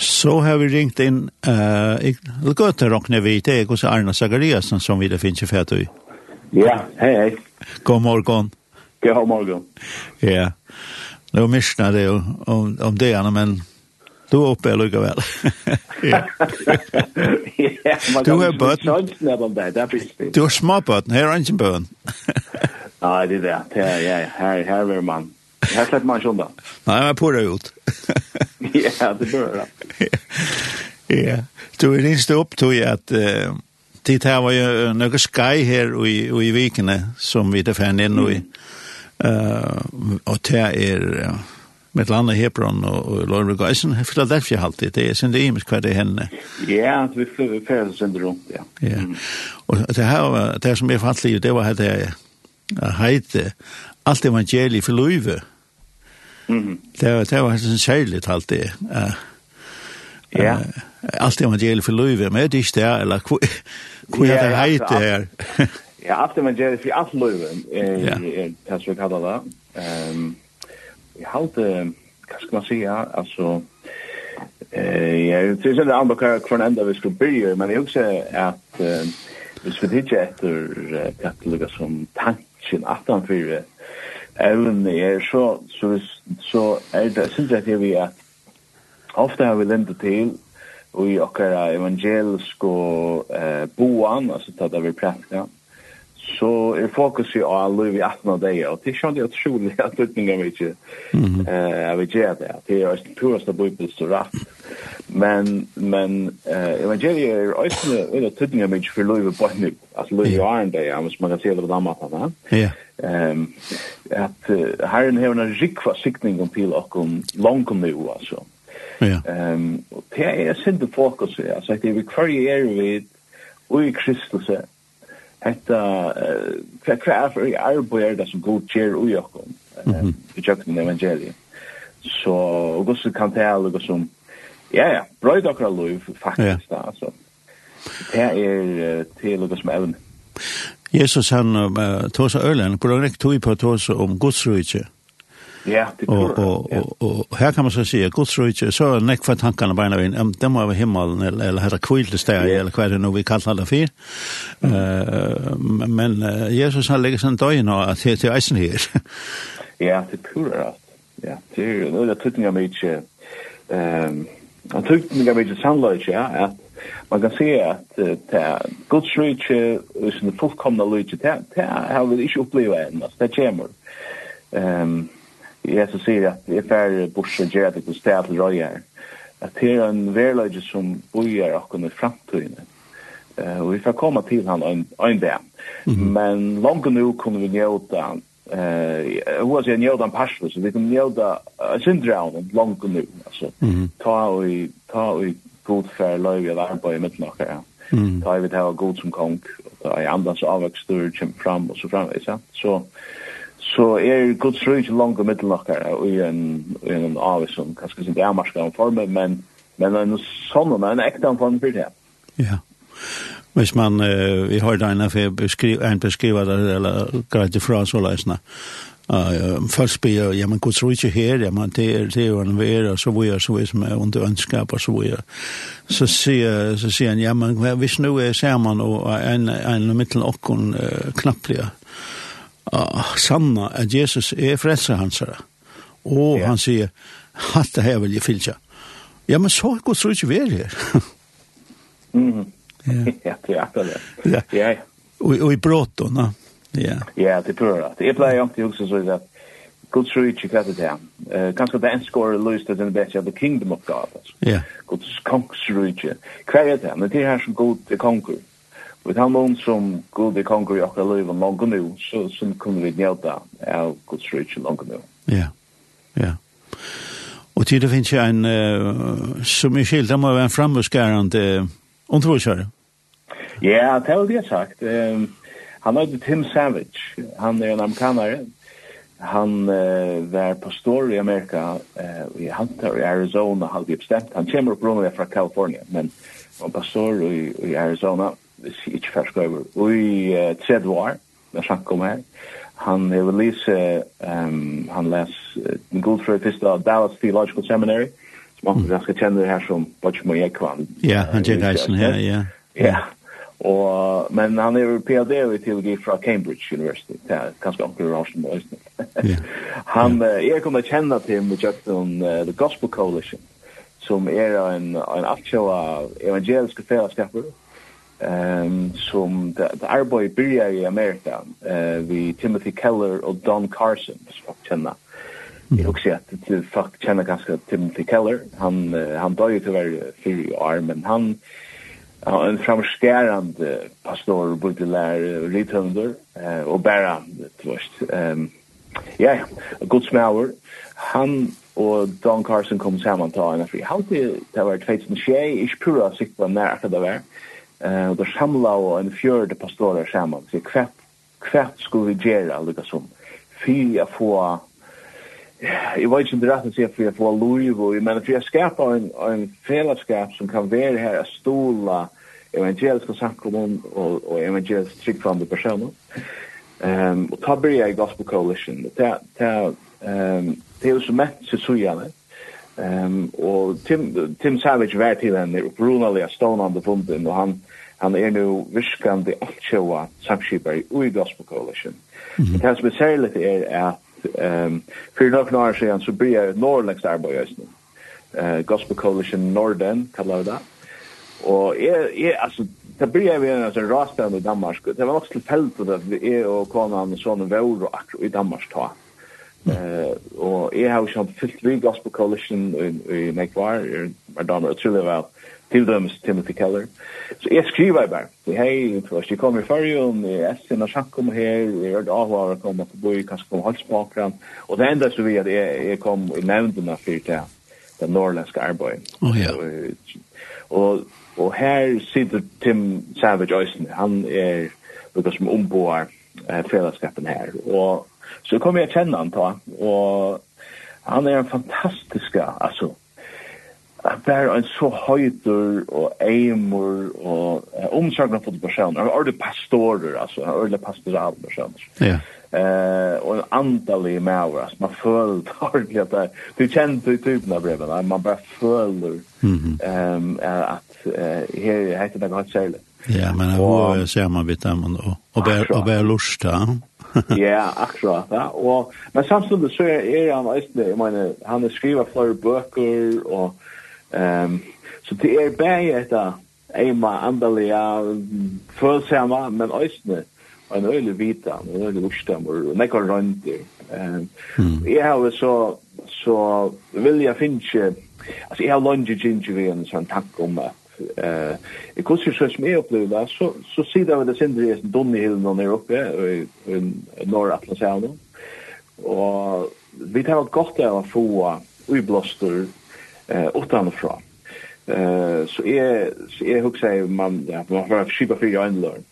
Så har vi ringt in eh uh, Götter och när vi det er hos Arna Zachariasen som vi det finnes i Fetøy. Ja, hei, hei. God morgen. God morgen. Ja. nå missnar det om om det men du er oppe lika vel. ja. du er böt. Du är småbøten, her er ikke bøten. bön. Det er det. Ja, ja, her, her er man. Här släpper man sjundan. Nej, jag det ut. ja, det börjar. ja. Du är inte upp till att uh, det här var ju några sky här i, i vikene som vi det fann in i. Uh, och det är... Uh, med landet Hebron och, och Lord Regaisen Philadelphia alltid det är sen det är kvar det henne. Ja, vi flyger för sen runt ja. Ja. Och det här det som är fattligt det var det heite allt evangeliet för Löve Mm. Det, det var sånn særligt alt det. Uh, ja. Uh, alt evangeliet for løyve, men det er ikke det, eller hva er det heit det her? ja, alt evangeliet for alt løyve, er det som vi kallar det. Um, jeg halte, hva skal man sige, altså, eh, jeg tror ikke det andre hva hver enda vi skulle byrje, men jeg husker at hvis vi ikke etter katteliga som tanken 18 4 evne er, så, så, så er det, synes jeg at vi at ofte har vi lentet til og i okkara evangelisk og eh, boan, altså tatt av vi prækta, så er fokus jo av liv i 18 av deg, og det er sånn det er utrolig at utningen vi ikke, eh, vi gjør det, det er jo turast av bibelst og rett, Men men eh evangelia er också en av tidningar med för Louis på nu. Day I was där jag måste man se det där matta va. Ja. Ehm at Herren har en rikva siktning om pil och om långt nu alltså. Ja. Ehm och det är synd att fokus är så att vi kvar er vi och i Kristus Hetta eh kvar för i arbeider det som god ger och jag kom. Eh i evangeliet. Så och kan det alla som Ja, ja, brøyd akkurat lov, faktisk, da, altså. Det er til og med evne. Jesus, han uh, tog seg ølen, hvor hvordan ikke tog på tog seg om godsrydse? Ja, det tror jeg. Og og, og, og her kan man så si, godsrydse, så er nekk for tankene beina vi, um, det må være himmelen, eller, eller her er kvilde steg, yeah. eller hva er det nå vi kaller det for. Uh, men uh, Jesus, han legger sånn døgn og at det er eisen her. ja, det tror jeg, ja. Det er jo, det er tøttinga mye, ehm Jag tyckte mig mycket sannolikt, ja, att man kan se att det är Guds rike och sin fullkomna rike, det har vi inte upplevt än, alltså det kommer. Um, Jesus säger att jag färre borsa ger att det stad till röjar, att det är en verlöjde som bojar och kunde framtiden. Uh, och vi får komma till han en, en dag. Mm -hmm. Men långt nu kommer vi njöta eh uh, hur sen jag då passar så vi kan jag då syndrom långt nu alltså ta och ta och god för lov jag där på i mitt nog ja. Ta vi det har god som kong ta i andra så avväxter chim fram og så fram så så så är god ströj långt i mitt nog ja och en en avis som kanskje inte är marska formen men men en sånn en äkta form for det ja. Hvis man, vi har det ene for beskriva, en beskriva det, eller greit ifra så løsene. Uh, folk spyr, ja, men Guds ikke her, ja, men det er det jo en vil, og så vil jeg, så vil jeg, og det ønskap, og så vil jeg. Så sier, så sier han, ja, men hvis nå er sammen, og en, en mittel okken uh, knapplige, uh, sanna at Jesus er frelser hans her. Og yeah. han sier, at det her vil jeg fylle Ja, men så er Guds ikke vi her. mm -hmm. Ja, det är akkurat det. Ja. og i bråttorna. Ja. Ja, det tror jag. Det blir ju inte också så att Guds rike kallar det här. Kanske det en score löst det den bästa the kingdom of God. Ja. Guds kongs rike. Kvar är det, men det här som god konkur. Vi tar noen som god i konkur i akkurat livet langt nu, så som kunne vi njöta av Guds rike langt nu. Ja, ja. Og til det finnes ju en, uh, som er skilt, det må være en framgångsgarande Om två kör. Ja, det har jag sagt. Um, han heter Tim Savage. Han är en amerikanare. Han uh, var pastor i Amerika uh, i Hunter i Arizona halvt bestämt. Han kommer upprunligen från Kalifornien, men han var pastor i, i Arizona i inte färsk över. Och i uh, tredje år, när han kom här, han har lise. um, han läst uh, Goldfrey Pista av Dallas Theological Seminary. Uh, man ganska känner det här som Bachmo Ekvan. Ja, han Jay Dyson här, ja. Ja. og, men han er PhD i teologi fra Cambridge University. Ja, kanske också i Rosen Ja. Han er kommer kjenne til med Jackson The Gospel Coalition som er en en aktjøv av evangeliske fellesskaper, um, som det arbeidet börjar i Amerika eh vi Timothy Keller og Don Carson som känner. Mm Jag också att till fuck känner ganska Timothy Keller. Han han dog ju tyvärr fyra år men han Ja, en framskärande pastor både lär ritunder eh och bara tvåst. Ehm ja, a good smäller. Han och Don Carson kom samman ta en fri. How det det var två tusen tjej, ich pura sikt på när det var. Eh och samla och en fjärde pastorer samman. Så kvätt kvätt skulle vi göra alltså som fyra få Jeg vet ikke om det inte rätt att säga för jag får lov men at vi har skapet en, en fellesskap som kan være her att stola evangeliske samkommun og, og evangeliske tryggfande personer. Um, och ta jeg i Gospel Coalition. Det, det, um, det är så mätt så så. Um, og Tim, Tim Savage var till den upprunaliga stånande funden og han han er nu viskande att tjoa samskipare i Gospel Coalition. Mm -hmm. Det som er særlig er at um, for nok år siden så blir jeg Norrlands arbeid i Uh, Gospel Coalition Norden, kallar det. Og jeg, jeg altså, det blir jeg ved en sånn rasband i Danmark. Det var nok tilfellet at vi er og konan og sånne vore akkurat i Danmark ta. Mm. Uh, og jeg har jo sånn fyllt vi Gospel Coalition i, i Nekvar, i Damer og Trillevald. vel til dømes Timothy Keller. Så jeg skriver bare, hei, først, jeg kommer i fargen, jeg er sin og sjank sjakkom her, jeg er avhåret å komme på boi, kanskje komme halsbakran, og det enda så vi at jeg, jeg kom i nevndene for det, det norrlandske arbeid. Oh, ja. Og, og her sitter Tim Savage Øysen, han er lukket som omboer eh, fredagskapen her, og så kom jeg kjenne han ta, og han er en fantastisk, altså, bare en så høyder og eimer og uh, omsorgende for personer. Han er ordentlig pastorer, altså. Han er ordentlig pastoral personer. Ja. Eh, og en andalig maver, altså. Man føler ordentlig at det er... Du kjenner til typen av brevene. Man bare føler um, at uh, her heter det godt særlig. Ja, men hva ser man vidt dem og, og bare lust, ja? ja, akkurat. Ja. Og, men samtidig så er han, jeg mener, han er skriver flere bøker og Ehm så det är bäge detta Eima andaliga følsama, men òsne en øylig vita, en øylig ukstemmer, og nekka røyndir. Jeg har så, så vilja finne, altså jeg har lunge ginger vi en sånn takk om at eh i kurser så som jag upplevde så så ser det det synd det är Donny Hill någon uppe i norra Atlanten och vi tar ett gott av att få i blåster eh utanfra. Eh så är så är hur man ja man har skipa för ju en lön.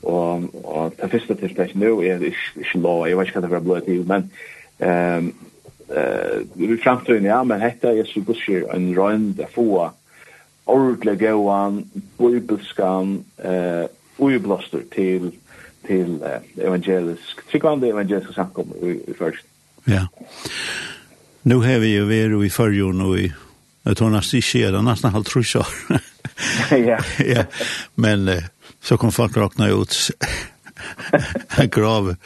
Och och det första tiltaket nu är det law, jag vet inte vad det blir till men ehm eh vi framträder ja men detta är så gott en rund där få go on bibelskan eh ojublåster till till eh, evangelisk tryggande evangelisk samkom i, i först. Ja. Nu har vi ju varit i förrjun och i Jeg tror nesten ikke er det, nesten halvt trus år. ja. ja. Men eh, så kom folk råkna ut en grav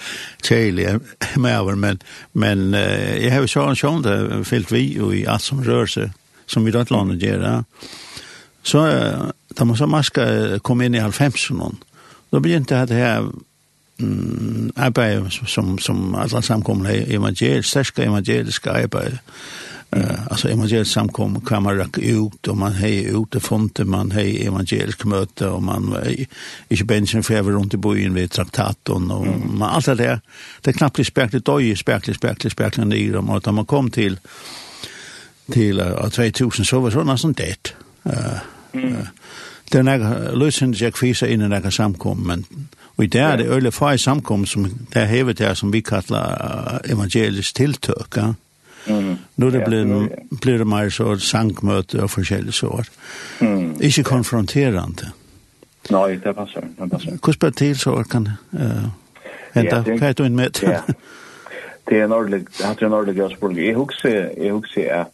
tjejlig med över, men, men uh, jag har ju sån sån det, fyllt vi och i allt som rör sig, som vi då inte landet gör. Ja. Så eh, da man så maska kom in i halvfemsen, då begynte inte det här mm, arbeid som, som alla samkomna evangelisk, sterska evangeliska arbeid Uh, alltså evangelisk samkom kan man räcka ut och man hej ut och fonte man hej evangelisk möte och man inte bensin för runt i bojen vid traktaten och mm. man allt det där det är knappt spärkligt är spärkligt spärkligt spärkligt ner om att man kom till till uh, 2000 så var det nästan det. Eh uh, mm. uh, den här lösen jag kvisa in i den här samkom men och det är det öle fri samkom som det hevet där som vi kallar evangelisk tilltöka. Ja? Mm. Nu det blir, blir det mer så sankmöte och forskjellige sår. Mm. Ikke konfronterande. Nei, det passer. Det passer. Hvordan blir til så kan uh, hente? Hva er du inn med? Ja. Det er en ordentlig, det er en ordentlig spørsmål. Jeg husker, jeg husker at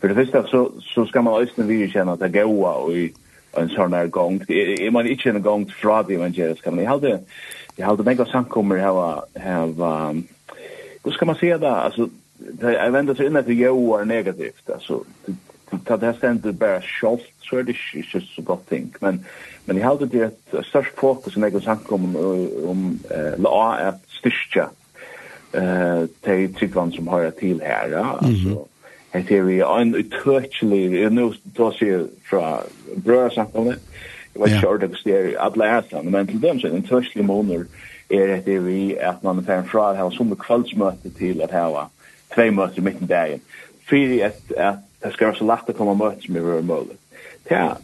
for det första så, så ska man også känna att det går och i en sån här gång. Jag man inte en gång från det evangeliska, men jag hade jag hade några samkommer här var här var Då ska man se där alltså jag vänder sig in att jag är negativt alltså ta det ständer bara självt så är det inte så gott ting. Men men jag hade det ett störst fokus när jag sank om om la att styrka eh till tryggvann som har till här alltså Det är ju en utöklig, nu då ser jag från brödsamkommet, jag vet inte hur det är alla ätan, men till dem så en utöklig månader är det vi att man är från att ha som kvällsmöte till att ha två möten mitt i dagen. Fyra att att det ska vara så lätt att komma möts med våra mål. Det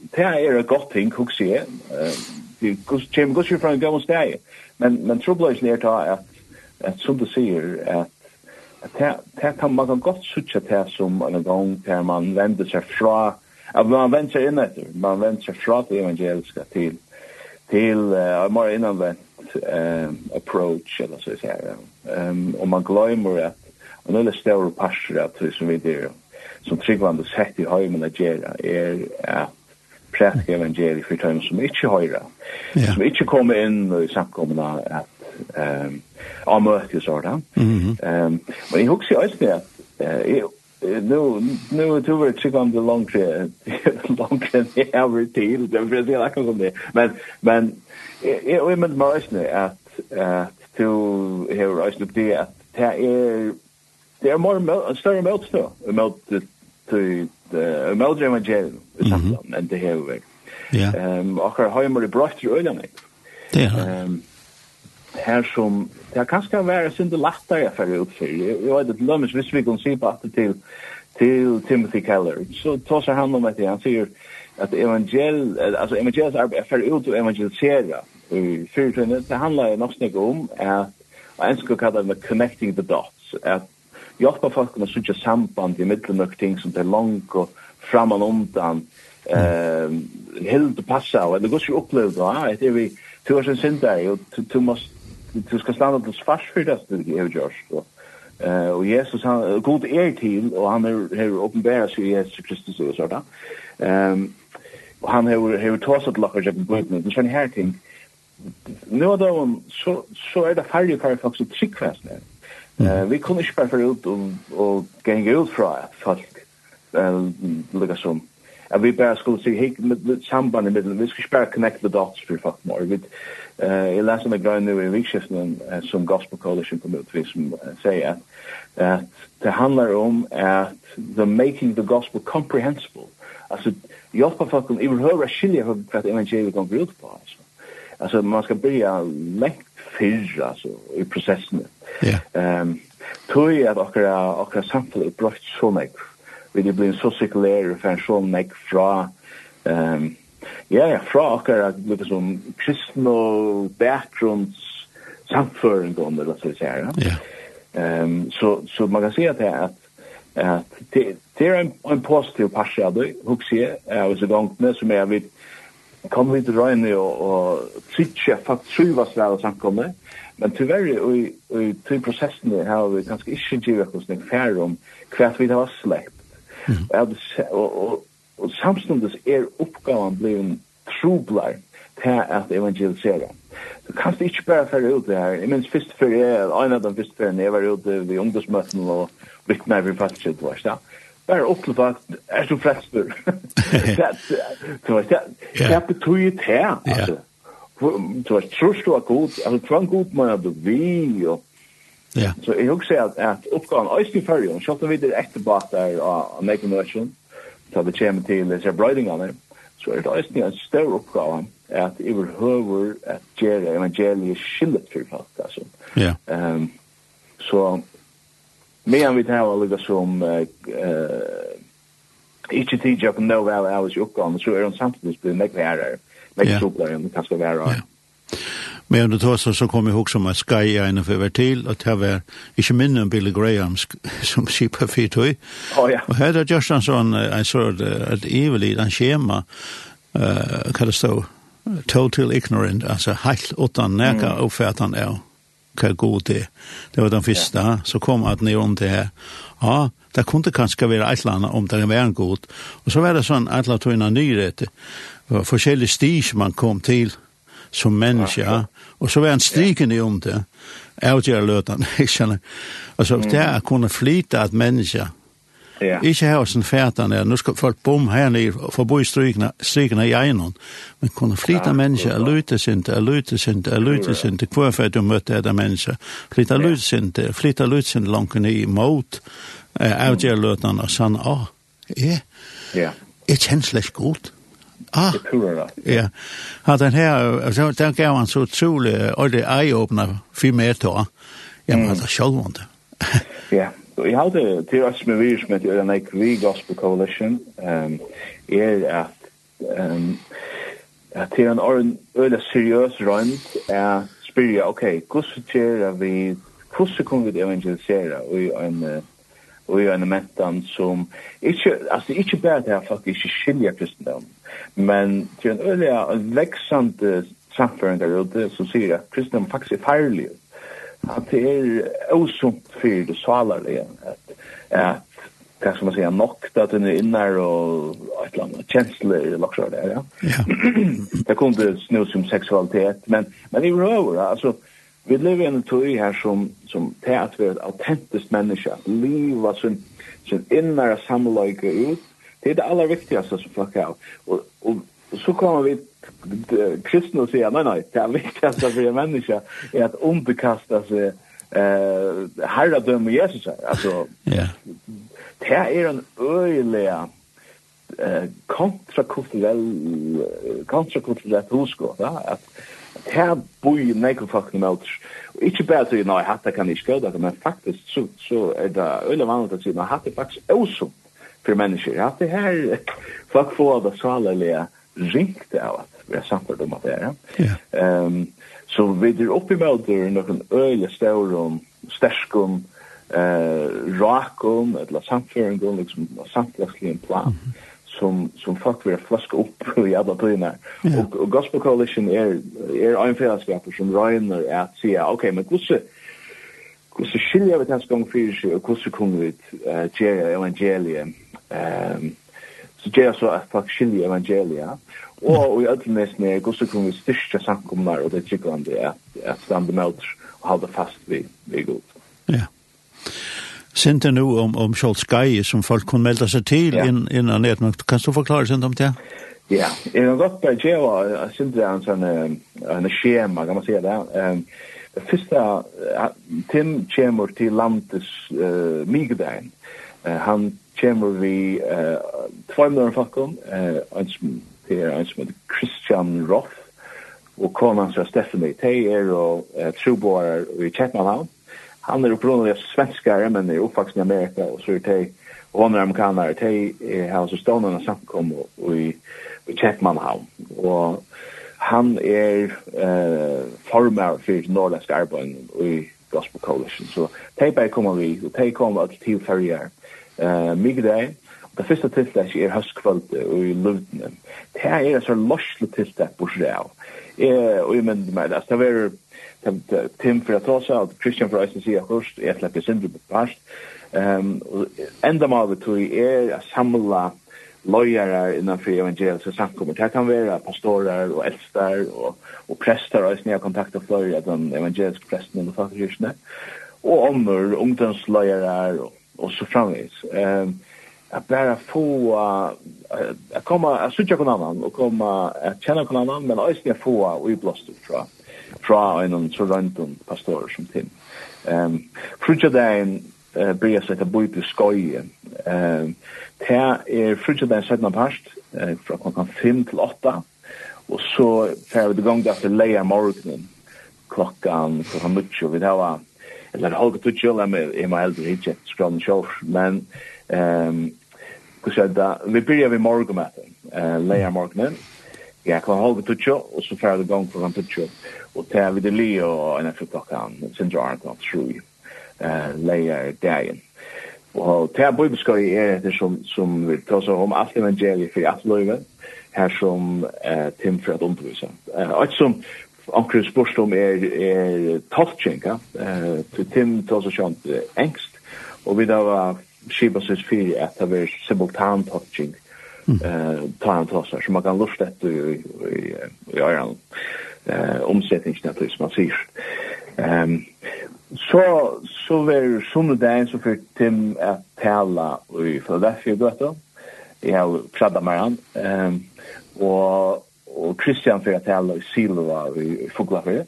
det är ett gott ting hur ser det kommer chem kus en gamla steg. Men men trubbel är ner ta att att som du ser att det kan man kan godt sutja det som en gang där man vender seg fra at man vender seg inn etter man vender seg fra det evangeliska til till uh, mer innanvendt uh, approach eller så att säga. um, og man glemmer at en eller større parser av det som vi der, som tryggvande sett i høymen å gjøre, er at prædika evangeliet for tøyne som ikke høyre, som ikke kommer inn i samkommende at um, av møte sånn. Mm -hmm. um, men jeg husker ju att eh nu nu tog vi sig om det långt långt i every till det vill säga kan som det men men jag är med mig att att to här röst det det att det är det er mer en større møtstå mot til mot evangeliet i samtalen enn det her. Ja. Ehm och har heimer i brøtt i ölen. Det Ehm her som det er kanskje være synd lettere for ut oppfylle. Jeg vet at lømmes hvis vi kan si på at til til Timothy Keller. Så tar seg han om det. Han sier at evangel, altså evangeliets arbeid er ferdig ut å evangelisere i fyrtøyene. Det handler nok snakk om at en skal kalla det connecting the dots. At hjelpe folk att söka samband i midten av ting som det är långt och fram och undan ehm helt passa och det går ikke opplevd da, det er vi två sen sen där og du måste du skal stanna til svars for det det är Josh då eh och Jesus han god er til, og han er, er åpenbæret seg i Jesus Kristus och sådär Um, og han har har tåset lockar jag på bøtene, det sånn her ting Nå da, så så er det färdig för folk så trickfast nu Mm. vi kunne ikke bare føre ut og, og gange ut fra folk, uh, lukka som. At vi bare skulle si, hei, med samband i middelen, vi skulle ikke bare connect the dots for folk more. Vi, uh, jeg leser meg grønn nu i vikskiften uh, som Gospel Coalition kom ut, vi som uh, sier at, at det handlar om at the making the gospel comprehensible. Alltså, hjälpa folk om överhuvud att skilja för att evangeliet kommer ut på. Alltså, alltså man ska börja längt fyrr alltså, i processen Ja. Ehm tog at okkara okkara samfunn er brøtt så nek. Vi det blir så sekulær og fann så nek fra ehm ja, ja, fra okkara lukka som kristne bakgrunds samføring om det, la oss si. Ja. Ehm så så man kan se att at att det det er en en positiv passage då hur ser jag så gång när som är vid kom vi til røyne og, og tritsja fatt syva svære samkomne, men tyverri og i, i tøy prosessen har vi ganske ikke givet hos nek færre om hva vi har slept. Mm. Og, og, og, og samstundes er oppgaven blevet trublar til at evangelisere. Du kan ikke bare fære ut det her. Jeg minns først før jeg, en av de første før jeg var ute ved ungdomsmøtene og vittner vi faktisk ut, var det bare opp til at er du frelster. Det betyr det her. Du vet, tror du er god, altså tvang god man er vi, og Ja. Så jeg husker at, at oppgaven øyne i fyrre, selv om vi er etterbart der av Naked Nation, så det kommer til disse brøydingene, så er det øyne en større oppgave at jeg vil høre at gjøre evangeliet skillet for folk, altså. Ja. Um, så medan vi tar alla som eh inte tidiga på no väl hours uppgång så är det samtidigt blir mycket värre mycket soplare än kanske Ja. Men under tåsen så kom jeg ihåg som at Sky er en för til, og det var ikke minne om Billy Graham som skipper fyrt høy. Oh, ja. Och här är just en sån, en sån, ett evigt, en schema, uh, hva det stå, total ignorant, altså helt utan näka mm. uppfattan er hva god det Det var den første, ja. så kom at ni om det her. Ja, det kunne kanskje være et eller annet om det var en god. Og så var det sånn et eller annet nyret, forskjellige stig man kom til som menneske, ja. og så var han striken i om det. Jeg vet ikke, jeg løter han, ikke sant? Altså, det er å kunne flyte et menneske, Ja. Ikke her som fætan er, nå skal folk bom her ned, i strykene, strykene i egnon, men kunne flytta ja, mennesker, er lytte sinte, er lytte sinte, er lytte sinte, hvorfor du møtte etter mennesker, flytta lytte sinte, flytta lytte sinte langt ned imot, eh, avgjør løtene og sånn, ah, ja, ja, jeg kjenner slett godt. Ah, ja. Ja, den her, så, den gav han så utrolig, og det er eye-åpner, fire meter, ja, men det er sjølvende. Ja, Så jeg hadde til oss med virus med til Ørenek vi Gospel Coalition um, er at um, at til en åren øyla seriøs rønt er spyrja, ok, hvordan tjera vi hvordan kan vi evangelisera i en og i en mentan som ikke, altså ikke bare det er faktisk ikke skilja kristendom, men til en øyla en veksande samføring der ute som sier at kristendom faktisk er feirlig at det er osunt for det salarlige, at, at hva skal man säga nokt at den er innar og et eller annet kjensler eller laksar der, ja. ja. det kom det snus som seksualitet, men, men i røver, altså, vi lever i en teori her som, som til at vi er et autentisk menneske, at livet sin, sin innare samleike ut, det er det aller viktigaste som folk har, og, og Och så kommer vi kristna och säga, nej, nej, det viktigaste för en människa är att underkasta sig eh herradöme Jesus här. Alltså, yeah. det är en öjliga eh kontrakulturell kontrakulturellt husko, va? Att här boi nekul fucking melts. Ikkje bara så nej, hatta kan ikkje gå där, men faktiskt så så är det öle vanligt att säga, hatta faktiskt också för människor. Att det här folk får det så ringt av at vi har samtidig om at det er. Ja. Um, så vi er oppe i møter noen øyelig støvrum, sterskum, uh, rakum, eller samføringum, liksom samtlagslig en plan, mm -hmm. som, som folk vil flaske opp i alle tøyene. Ja. Og, og Gospel Coalition er, er en fellesskaper som røyner at sier, ok, men hvordan hvordan skiljer vi tens gang fyrir seg, og hvordan kommer vi til uh, evangeliet um, så det er så at folk skiljer evangelia. og i ödlen är snäg går vi styrke samkommer, og det tycker han det er at stande med og holde fast vi, vi god. Ja. Sint nu om, om Kjold Gai som folk kunne melde seg til ja. in, innan nätmakt. Kan du forklare sent om det? Ja, jeg har gått på att jag var sint en sånn en skjema, kan man si det. Um, første, Tim kommer til landets uh, migdagen. Uh, han kommer vi uh, två miljoner faktum, uh, en som er en som heter Christian Roth, og konan som er Stephanie Teier og uh, Truboar i Kjettmanhavn. Han er upprunnig av svenskare, men er oppvaksen i Amerika, og så er Teier, og han er amerikanare, Teier har så stående samkom i, i Kjettmanhavn. Og han er uh, formar for norrländsk arbeid i Gospel Coalition, så Teier bare kommer vi, og Teier kommer til Teier eh migdain og det første tiltak er høstkvöld og i luften det her er et sånn lorsle tiltak på srev og jeg mener meg det er Tim for ta også, og Christian for Øysen sier først, jeg slipper sindri på parst. Um, enda mavet tog er å samla lojare innanför evangeliska samkommor. Det kan vara pastorer och älstar och, och präster och jag kontakter för av de evangeliska prästerna och fakulterna. Och ommer, ungdomslojare och og så framvis. Ehm att bara få att komma att söka på annan och komma att känna på annan men också att få och i blåst ut fra från en så runt om pastor som tim. Ehm fruja dagen eh blir så att bo på skoj. Ehm här är fruja dagen sedan past eh från klockan 5 till 8 och så får vi igång där för leja morgonen klockan klockan mycket vi där var eller halga tutjul, jeg er må heldur ikke skrann sjov, men um, da, vi byrja vi morgen med det, uh, leia morgenen, jeg kan halga tutjul, og så fyrir det gong klokkan tutjul, og til vi det li og enn fyrir klokkan, sindra arn klokkan tru, uh, leia dagen. Og til jeg bibelskøy er det som, som vi tar om alt evangeliet for alt løyve, her som uh, Tim for at undervisa. Uh, og som onkel spørst om er, er tolking, ja. Eh, til Tim tås og kjent engst, og vi da var skipa seg fyrir at det var simultan tolking, eh, ta han tås så man kan lust etter i, i, i, i eh, omsetningen etter som man sier. ehm så, så var sånne dagen så fyrir Tim at tala i Philadelphia gøtta, jeg har pradda med han, um, og og Christian fyrir at tala i Silva i Fuglafyrir.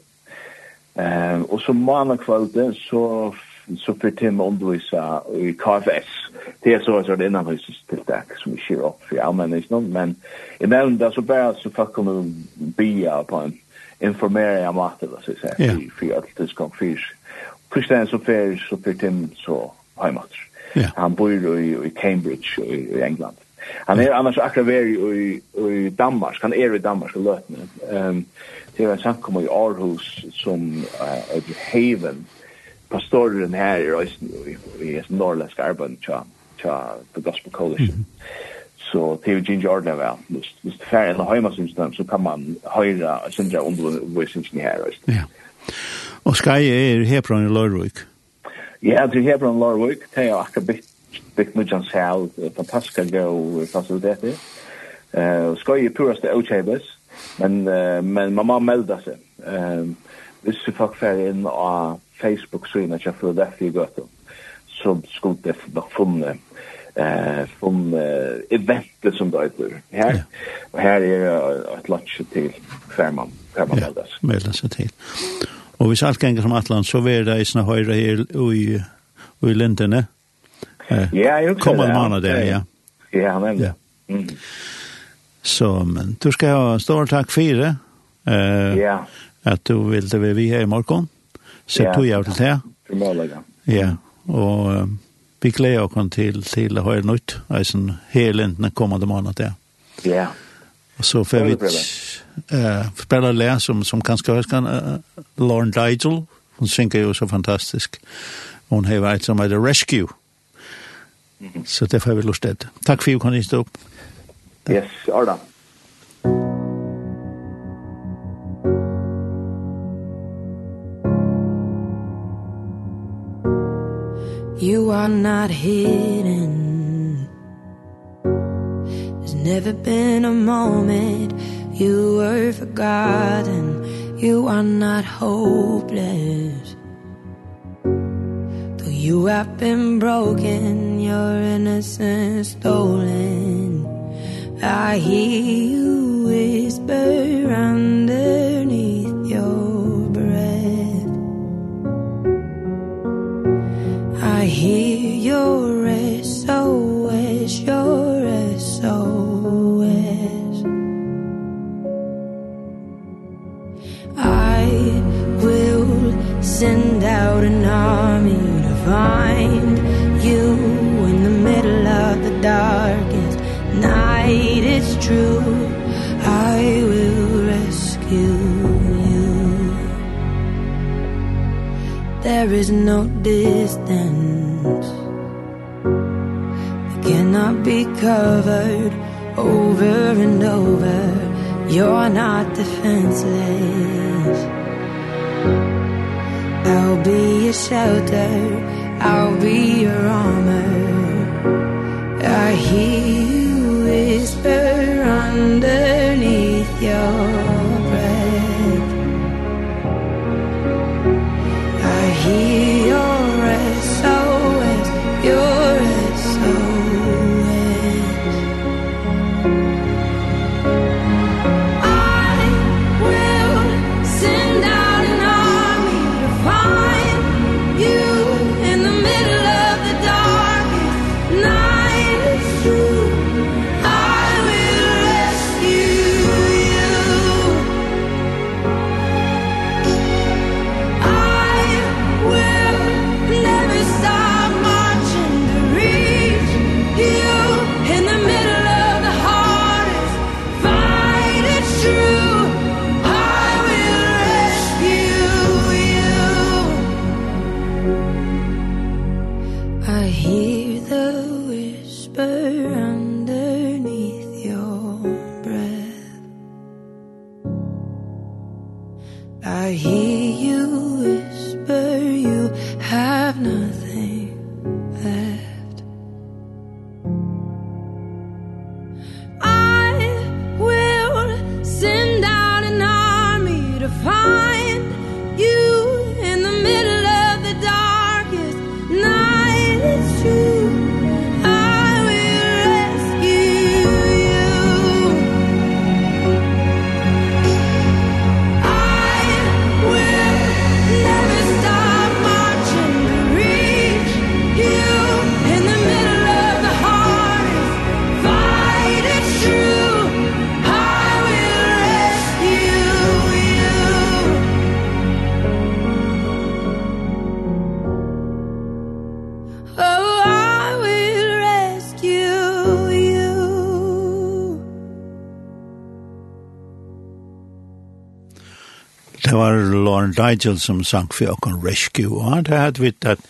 Ehm og så manna kvölde så så för Tim undervisa i KFS. Det är så att det innan hus till tack som vi kör upp för allmänheten men i men där så bara så fuck kommer bia på en informera om att det så att säga för att det ska fisk. Christian så för så för Tim så hemma. Han bor i Cambridge i England. Han er annars akkurat veri i, i Danmark, han er i Danmark och løtene. Um, det er en samkommer i Aarhus som uh, ett haven. Pastoren här i Rösten i, i ett arbeid arbeten tja, tja, The Gospel Coalition. Mm -hmm. Så det er ju Ginger Ordner vel. Hvis hvis det er en hemma syns så kan man höra Sindra undervisningen her. i Rösten. Ja. Og Skai er Hebron i Lørvik. Ja, det er Hebron i Lørvik. Det er akkurat byggt mykjan sal, fantastiska gå faciliteter. Eh, skoje i det Ochabes, men, uh, men man må melda seg. Um, hvis du folk fer inn av Facebook-synet det Philadelphia Gøtum, så skulle det nok funne eh från eh, eventet som då heter här och här är ett lunch till Färman Färman ja, meldas till och vi ska gänger som Atlant så är det i såna höjra i i, i Lindene. Ja, jag kommer man månad där, ja. Ja, men. Ja. Mm. Så men du ska ha stort tack för det. Eh ja. Att du vill det vi här i morgon. Så ja. tog jag till det. Ja, och uh, vi glädjer oss till till höjer nytt. Alltså hela den kommande månaden. Ja. Ja. Och så får vi eh spela lä som som kanske hörs kan uh, Lauren Digel hon synker ju så fantastisk. Hon har varit som heter The Rescue. Så det får vi lust til. Takk for at du kan stå opp. Yes, Arda. You are not hidden There's never been a moment You were forgotten You are not hopeless You have been broken, your innocence stolen. I hear you whisper under is no distance. That cannot be covered Over and over. You're not defenseless. I'll be your shelter. I'll be your armor. I hear you whisper under Digel som sank for åkken Rescue, og han hadde vitt at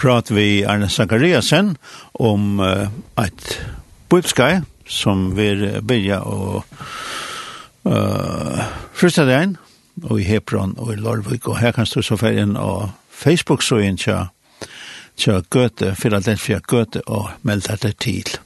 prat vi Arne Zachariasen om uh, et bøybskai som vi bygge og uh, første dagen, og i Hebron og i Lorvik, og her kan stå så ferien og Facebook så inn til Goethe, Philadelphia Goethe, og melde deg til.